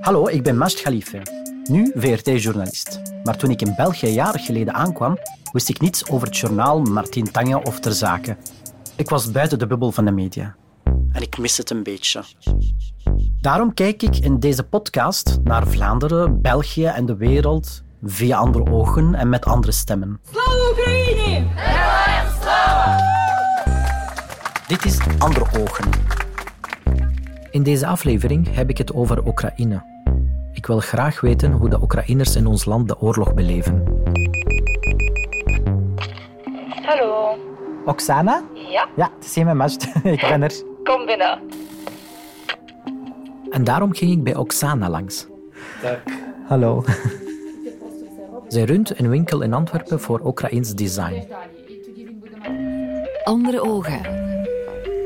Hallo, ik ben Mast Khalife, nu VRT-journalist. Maar toen ik in België jaren geleden aankwam, wist ik niets over het journaal Martin Tanga of Ter Zaken. Ik was buiten de bubbel van de media. En ik mis het een beetje. Daarom kijk ik in deze podcast naar Vlaanderen, België en de wereld via andere ogen en met andere stemmen. Oekraïne! Dit is Andere Ogen, in deze aflevering heb ik het over Oekraïne. Ik wil graag weten hoe de Oekraïners in ons land de oorlog beleven. Hallo. Oksana? Ja, Ja, het is mijn Mast. Ik ben er. kom binnen. En daarom ging ik bij Oksana langs. Hallo. Zij runt een winkel in Antwerpen voor Oekraïns design. Andere ogen.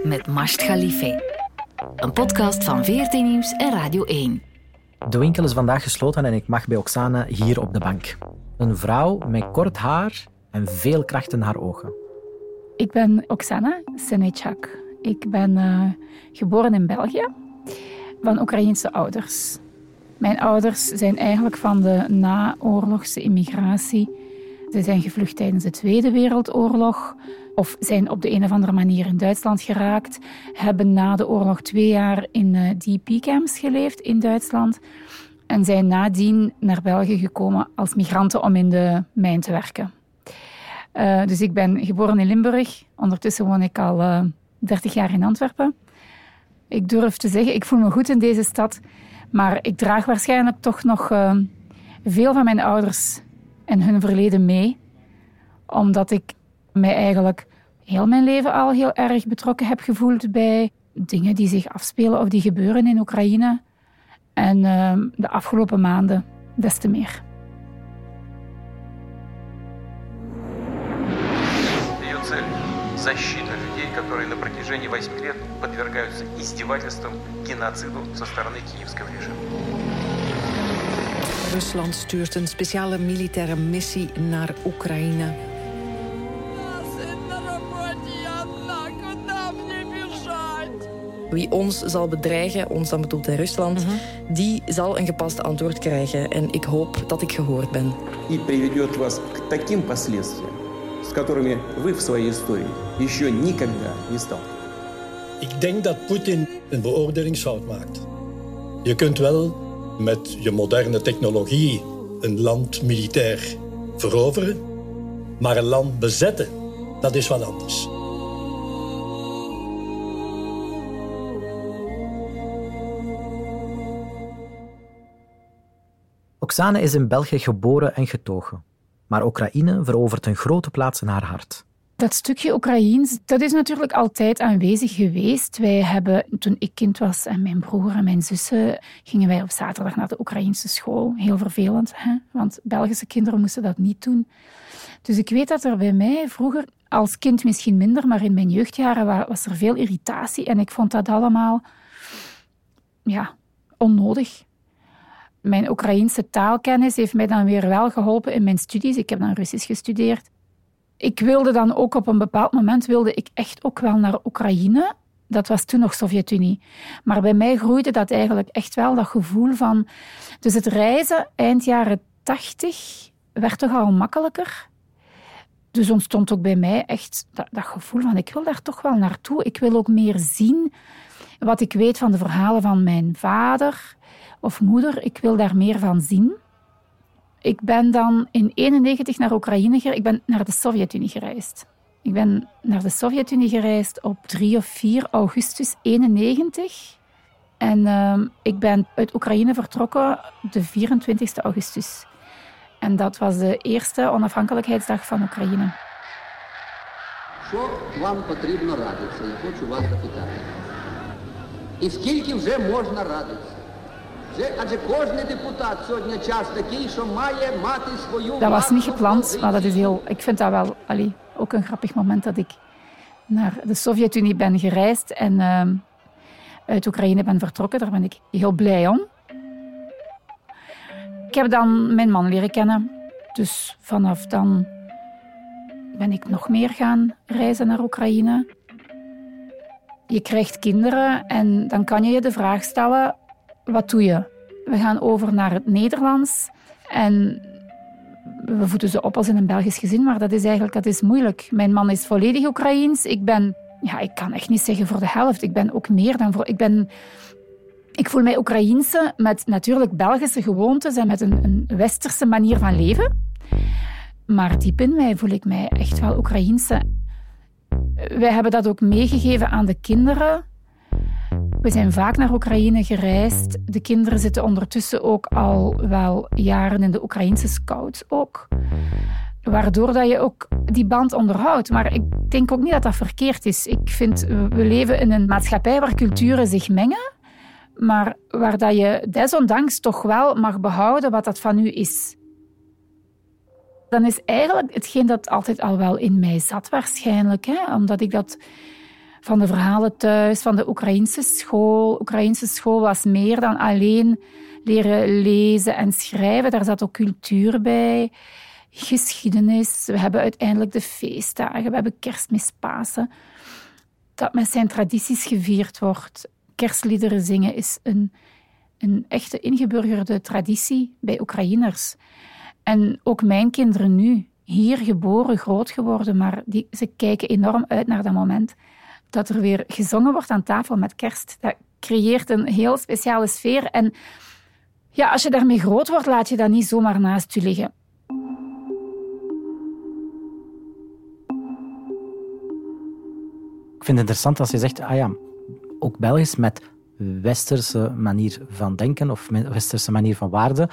Met Masht Khalife. Een podcast van VRT Nieuws en Radio 1. De winkel is vandaag gesloten en ik mag bij Oksana hier op de bank. Een vrouw met kort haar en veel kracht in haar ogen. Ik ben Oksana Senechak. Ik ben eh, geboren in België van Oekraïense ouders. Mijn ouders zijn eigenlijk van de naoorlogse immigratie. Ze zijn gevlucht tijdens de Tweede Wereldoorlog of zijn op de een of andere manier in Duitsland geraakt. Hebben na de oorlog twee jaar in eh, DP-camps geleefd in Duitsland. En zijn nadien naar België gekomen als migranten om in de mijn te werken. Uh, dus ik ben geboren in Limburg. Ondertussen woon ik al uh, 30 jaar in Antwerpen. Ik durf te zeggen, ik voel me goed in deze stad. Maar ik draag waarschijnlijk toch nog veel van mijn ouders en hun verleden mee. Omdat ik mij eigenlijk heel mijn leven al heel erg betrokken heb gevoeld bij dingen die zich afspelen of die gebeuren in Oekraïne. En de afgelopen maanden des te meer. цель – защита людей, которые на протяжении 8 лет подвергаются издевательствам, геноциду со стороны киевского режима. Rusland stuurt een speciale militaire missie naar Oekraïne. Wie ons zal bedreigen, ons dan bedoelt in Rusland, mm -hmm. die zal een gepast antwoord krijgen. En ik hoop dat ik gehoord ben. И приведет вас к таким последствиям, с которыми вы в своей истории еще никогда не сталкивались. Ik denk dat Poetin een beoordelingsfout maakt. Je kunt wel met je moderne technologie een land militair veroveren, maar een land bezetten, dat is wat anders. Oksana is in België geboren en getogen. Maar Oekraïne verovert een grote plaats in haar hart. Dat stukje Oekraïens, dat is natuurlijk altijd aanwezig geweest. Wij hebben, toen ik kind was en mijn broer en mijn zussen, gingen wij op zaterdag naar de Oekraïnse school. Heel vervelend, hè? want Belgische kinderen moesten dat niet doen. Dus ik weet dat er bij mij vroeger, als kind misschien minder, maar in mijn jeugdjaren was er veel irritatie. En ik vond dat allemaal ja, onnodig. Mijn Oekraïense taalkennis heeft mij dan weer wel geholpen in mijn studies. Ik heb dan Russisch gestudeerd. Ik wilde dan ook op een bepaald moment wilde ik echt ook wel naar Oekraïne. Dat was toen nog Sovjet-Unie. Maar bij mij groeide dat eigenlijk echt wel, dat gevoel van... Dus het reizen eind jaren tachtig werd toch al makkelijker. Dus ontstond ook bij mij echt dat, dat gevoel van ik wil daar toch wel naartoe. Ik wil ook meer zien wat ik weet van de verhalen van mijn vader of moeder. Ik wil daar meer van zien. Ik ben dan in 1991 naar Oekraïne gereisd. Ik ben naar de Sovjet-Unie gereisd. Ik ben naar de Sovjet-Unie gereisd op 3 of 4 augustus 91. En uh, ik ben uit Oekraïne vertrokken de 24 augustus. En dat was de eerste onafhankelijkheidsdag van Oekraïne. Що вам потрібно радитися? Я хочу вас запитати. І скільки вже можна радитися? Адже кожен депутат сьогодні час такий, що має мати свою... Dat was niet gepland, maar dat is heel... Ik vind dat wel allee, ook een grappig moment dat ik naar de Sovjet-Unie ben gereisd en uh, uit Oekraïne ben vertrokken. Daar ben ik heel blij om. Ik heb dan mijn man leren kennen. Dus vanaf dan ben ik nog meer gaan reizen naar Oekraïne. Je krijgt kinderen en dan kan je je de vraag stellen, wat doe je? We gaan over naar het Nederlands en we voeden ze op als in een Belgisch gezin, maar dat is eigenlijk dat is moeilijk. Mijn man is volledig Oekraïens. Ik ben, ja, ik kan echt niet zeggen voor de helft. Ik ben ook meer dan voor. Ik ben. Ik voel mij Oekraïense met natuurlijk Belgische gewoontes en met een, een westerse manier van leven. Maar diep in mij voel ik mij echt wel Oekraïense. Wij hebben dat ook meegegeven aan de kinderen. We zijn vaak naar Oekraïne gereisd. De kinderen zitten ondertussen ook al wel jaren in de Oekraïnse scouts ook. Waardoor dat je ook die band onderhoudt. Maar ik denk ook niet dat dat verkeerd is. Ik vind, we leven in een maatschappij waar culturen zich mengen, maar waar dat je desondanks toch wel mag behouden wat dat van u is. Dan is eigenlijk hetgeen dat altijd al wel in mij zat waarschijnlijk. Hè? Omdat ik dat van de verhalen thuis, van de Oekraïnse school. Oekraïnse school was meer dan alleen leren lezen en schrijven. Daar zat ook cultuur bij, geschiedenis. We hebben uiteindelijk de feestdagen, we hebben kerstmis, Pasen. Dat met zijn tradities gevierd wordt. Kerstliederen zingen is een, een echte ingeburgerde traditie bij Oekraïners. En ook mijn kinderen nu, hier geboren, groot geworden, maar die, ze kijken enorm uit naar dat moment dat er weer gezongen wordt aan tafel met kerst. Dat creëert een heel speciale sfeer. En ja, als je daarmee groot wordt, laat je dat niet zomaar naast je liggen. Ik vind het interessant als je zegt, ah ja, ook Belgisch met westerse manier van denken of westerse manier van waarden.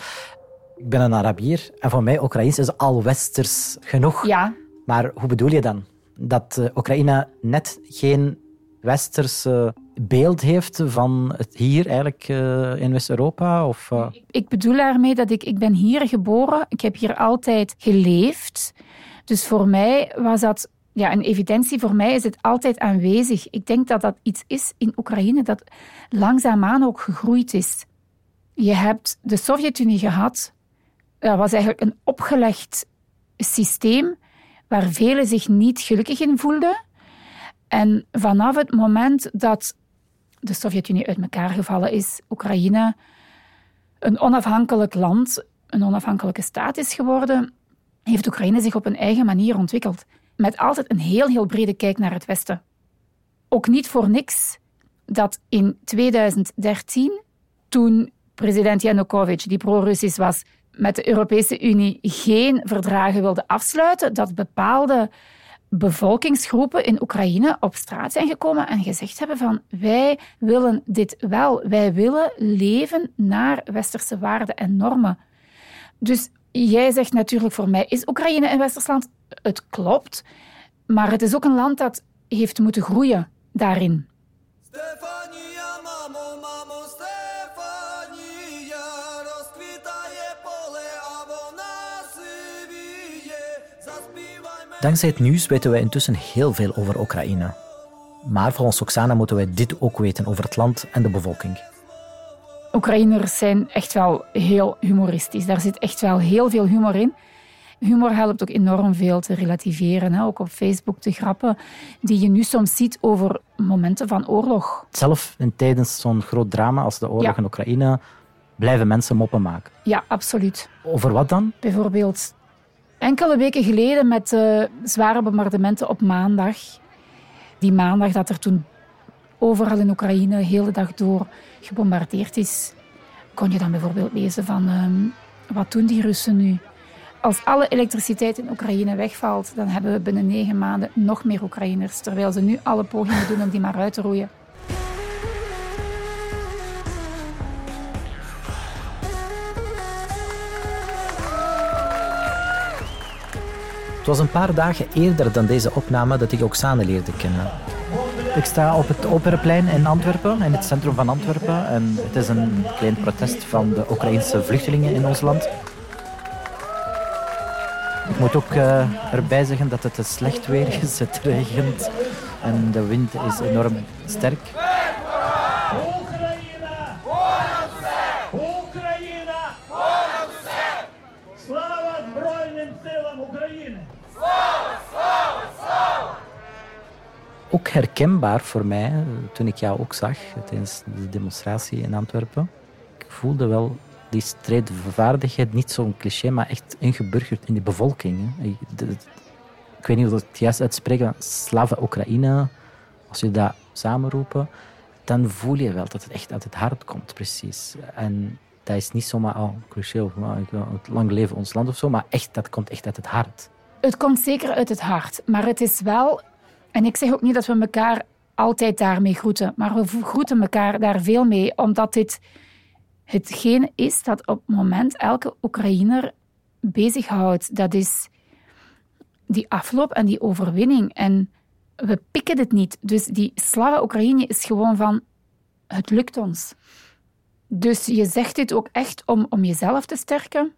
Ik ben een Arabier en voor mij Oekraïens is al westers genoeg. Ja. Maar hoe bedoel je dan? dat uh, Oekraïne net geen westerse beeld heeft van het hier eigenlijk uh, in West-Europa? Of, uh... Ik bedoel daarmee dat ik, ik ben hier geboren, ik heb hier altijd geleefd. Dus voor mij was dat ja, een evidentie. Voor mij is het altijd aanwezig. Ik denk dat dat iets is in Oekraïne dat langzaamaan ook gegroeid is. Je hebt de Sovjet-Unie gehad. Dat was eigenlijk een opgelegd systeem waar velen zich niet gelukkig in voelden. En vanaf het moment dat de Sovjet-Unie uit elkaar gevallen is, Oekraïne een onafhankelijk land, een onafhankelijke staat is geworden, heeft Oekraïne zich op een eigen manier ontwikkeld. Met altijd een heel, heel brede kijk naar het Westen. Ook niet voor niks dat in 2013, toen president Yanukovych, die pro-Russisch was, met de Europese Unie geen verdragen wilde afsluiten, dat bepaalde bevolkingsgroepen in Oekraïne op straat zijn gekomen en gezegd hebben van wij willen dit wel. Wij willen leven naar westerse waarden en normen. Dus jij zegt natuurlijk voor mij is Oekraïne een westers land. Het klopt, maar het is ook een land dat heeft moeten groeien daarin. Dankzij het nieuws weten wij intussen heel veel over Oekraïne. Maar volgens Oksana moeten wij dit ook weten over het land en de bevolking. Oekraïners zijn echt wel heel humoristisch. Daar zit echt wel heel veel humor in. Humor helpt ook enorm veel te relativeren. Hè? Ook op Facebook de grappen die je nu soms ziet over momenten van oorlog. Zelf in tijdens zo'n groot drama als de oorlog in Oekraïne blijven mensen moppen maken. Ja, absoluut. Over wat dan? Bijvoorbeeld Enkele weken geleden met uh, zware bombardementen op maandag. Die maandag dat er toen overal in Oekraïne de hele dag door gebombardeerd is, kon je dan bijvoorbeeld lezen van uh, wat doen die Russen nu? Als alle elektriciteit in Oekraïne wegvalt, dan hebben we binnen negen maanden nog meer Oekraïners, terwijl ze nu alle pogingen doen om die maar uit te roeien. Was een paar dagen eerder dan deze opname dat ik Oksane leerde kennen. Ik sta op het Operaplein in Antwerpen, in het centrum van Antwerpen. En het is een klein protest van de Oekraïnse vluchtelingen in ons land. Ik moet ook uh, erbij zeggen dat het slecht weer is. Het regent en de wind is enorm sterk. Herkenbaar voor mij toen ik jou ook zag tijdens de demonstratie in Antwerpen. Ik voelde wel die strijdvaardigheid, niet zo'n cliché, maar echt ingeburgerd in de bevolking. Ik, weet niet of het juist uitspreken, Slava Oekraïne, als je dat samenroepen, dan voel je wel dat het echt uit het hart komt, precies. En dat is niet zomaar, oh, cliché of oh, het lang leven ons land of zo, maar echt, dat komt echt uit het hart. Het komt zeker uit het hart, maar het is wel... En ik zeg ook niet dat we elkaar altijd daarmee groeten, maar we groeten elkaar daar veel mee, omdat dit hetgeen is dat op het moment elke Oekraïner bezighoudt. Dat is die afloop en die overwinning. En we pikken het niet. Dus die Slava Oekraïne is gewoon van, het lukt ons. Dus je zegt dit ook echt om, om jezelf te sterken.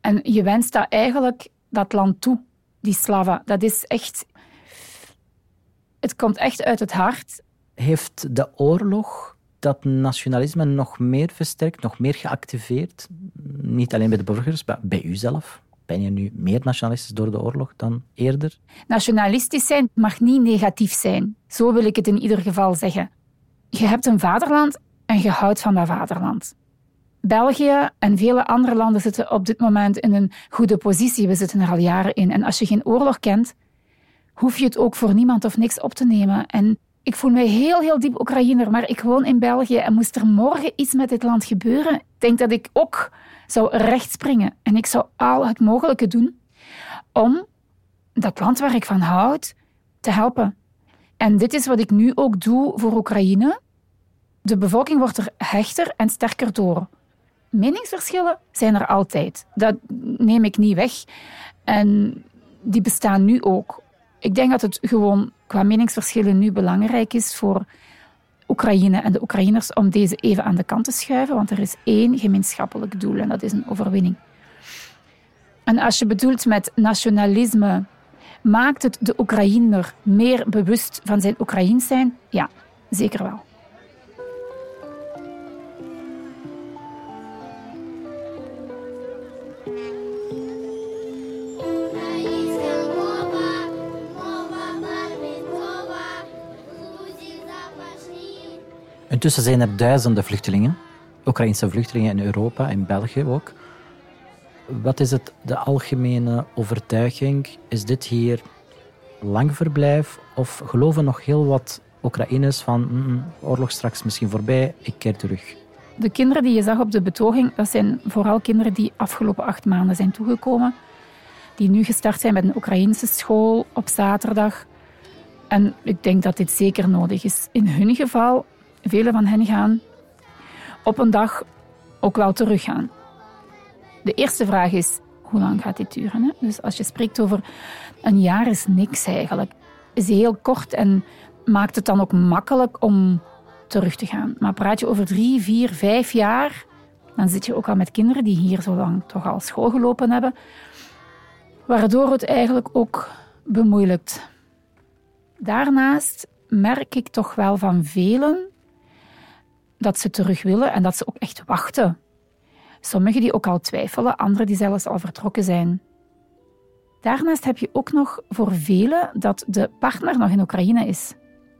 En je wenst dat eigenlijk dat land toe, die Slava. Dat is echt... Het komt echt uit het hart. Heeft de oorlog dat nationalisme nog meer versterkt, nog meer geactiveerd? Niet alleen bij de burgers, maar bij u zelf? Ben je nu meer nationalistisch door de oorlog dan eerder? Nationalistisch zijn mag niet negatief zijn. Zo wil ik het in ieder geval zeggen. Je hebt een vaderland en je houdt van dat vaderland. België en vele andere landen zitten op dit moment in een goede positie. We zitten er al jaren in. En als je geen oorlog kent, hoef je het ook voor niemand of niks op te nemen. En ik voel mij heel, heel diep Oekraïner, maar ik woon in België en moest er morgen iets met dit land gebeuren, ik denk dat ik ook zou rechtspringen. En ik zou al het mogelijke doen om dat land waar ik van houd te helpen. En dit is wat ik nu ook doe voor Oekraïne. De bevolking wordt er hechter en sterker door. Meningsverschillen zijn er altijd. Dat neem ik niet weg. En die bestaan nu ook. Ik denk dat het gewoon qua meningsverschillen nu belangrijk is voor Oekraïne en de Oekraïners om deze even aan de kant te schuiven, want er is één gemeenschappelijk doel en dat is een overwinning. En als je bedoelt met nationalisme, maakt het de Oekraïner meer bewust van zijn Oekraïens zijn? Ja, zeker wel. Intussen zijn er duizenden vluchtelingen, Oekraïnse vluchtelingen in Europa, in België ook. Wat is het, de algemene overtuiging? Is dit hier lang verblijf of geloven nog heel wat Oekraïners van mm, mm, oorlog straks misschien voorbij, ik keer terug? De kinderen die je zag op de betoging, dat zijn vooral kinderen die afgelopen acht maanden zijn toegekomen. Die nu gestart zijn met een Oekraïnse school op zaterdag. En ik denk dat dit zeker nodig is. In hun geval Vele van hen gaan op een dag ook wel teruggaan. De eerste vraag is, hoe lang gaat dit duren? Dus als je spreekt over een jaar is niks eigenlijk. Is heel kort en maakt het dan ook makkelijk om terug te gaan. Maar praat je over drie, vier, vijf jaar, dan zit je ook al met kinderen die hier zo lang toch al school gelopen hebben, waardoor het eigenlijk ook bemoeilijkt. Daarnaast merk ik toch wel van velen dat ze terug willen en dat ze ook echt wachten. Sommigen die ook al twijfelen, anderen die zelfs al vertrokken zijn. Daarnaast heb je ook nog voor velen dat de partner nog in Oekraïne is.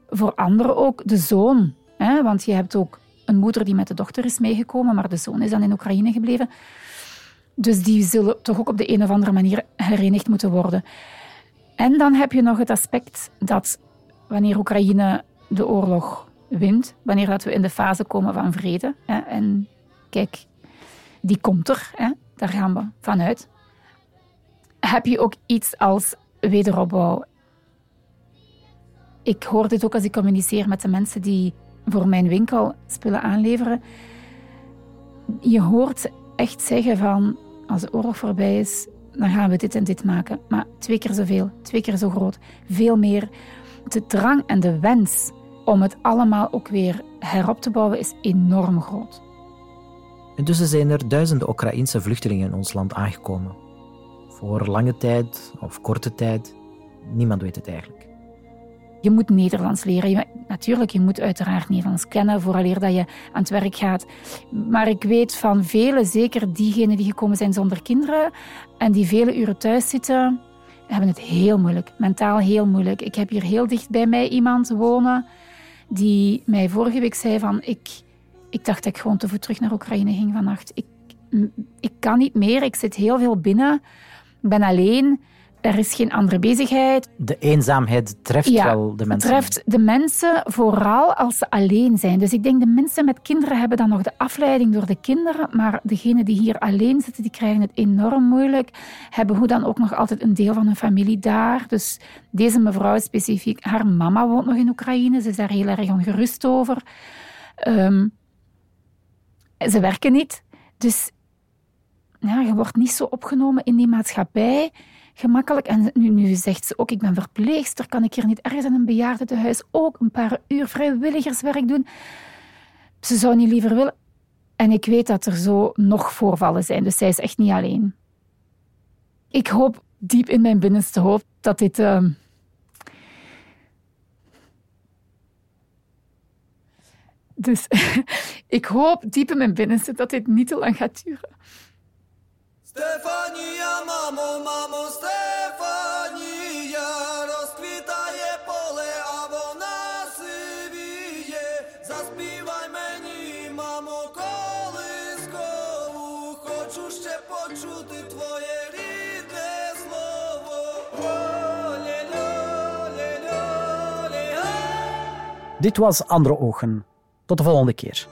Voor anderen ook de zoon. Hè? Want je hebt ook een moeder die met de dochter is meegekomen, maar de zoon is dan in Oekraïne gebleven. Dus die zullen toch ook op de een of andere manier herenigd moeten worden. En dan heb je nog het aspect dat wanneer Oekraïne de oorlog wint, wanneer dat we in de fase komen van vrede. Hè. En kijk, die komt er, hè. daar gaan we vanuit. Heb je ook iets als wederopbouw? Ik hoor dit ook als ik communiceer met de mensen die voor mijn winkel spullen aanleveren. Je hoort echt zeggen van, als de oorlog voorbij is, dan gaan we dit en dit maken. Maar twee keer zoveel, twee keer zo groot, veel meer. De drang en de wens om het allemaal ook weer herop te bouwen is enorm groot. Intussen zijn er duizenden Oekraïnse vluchtelingen in ons land aangekomen. Voor lange tijd of korte tijd, niemand weet het eigenlijk. Je moet Nederlands leren. Je, natuurlijk, je moet uiteraard Nederlands kennen vooraleer dat je aan het werk gaat. Maar ik weet van velen, zeker diegenen die gekomen zijn zonder kinderen en die vele uren thuis zitten, hebben het heel moeilijk, mentaal heel moeilijk. Ik heb hier heel dicht bij mij iemand wonen die mij vorige week zei van ik, ik dacht dat ik gewoon te voet terug naar Oekraïne ging vannacht. Ik, ik kan niet meer, ik zit heel veel binnen, ik ben alleen. Er is geen andere bezigheid. De eenzaamheid treft wel de mensen. treft de mensen vooral als ze alleen zijn. Dus ik denk de mensen met kinderen hebben dan nog de afleiding door de kinderen, maar degenen die hier alleen zitten, die krijgen het enorm moeilijk. Hebben hoe dan ook nog altijd een deel van hun familie daar. Dus deze mevrouw specifiek, haar mama woont nog in Oekraïne. Ze is daar heel erg ongerust over. Ehm, ze werken niet. Dus ja, je wordt niet zo opgenomen in die maatschappij gemakkelijk. En nu, nu zegt ze ook, ik ben verpleegster, kan ik hier niet ergens in een bejaardentehuis ook een paar uur vrijwilligerswerk doen? Ze zou niet liever willen. En ik weet dat er zo nog voorvallen zijn, dus zij is echt niet alleen. Ik hoop diep in mijn binnenste hoofd dat dit... Ehm, dus ik hoop diep in mijn binnenste dat dit niet te lang gaat duren. Stefania, Mama. Dit was Andere Ogen. Tot de volgende keer.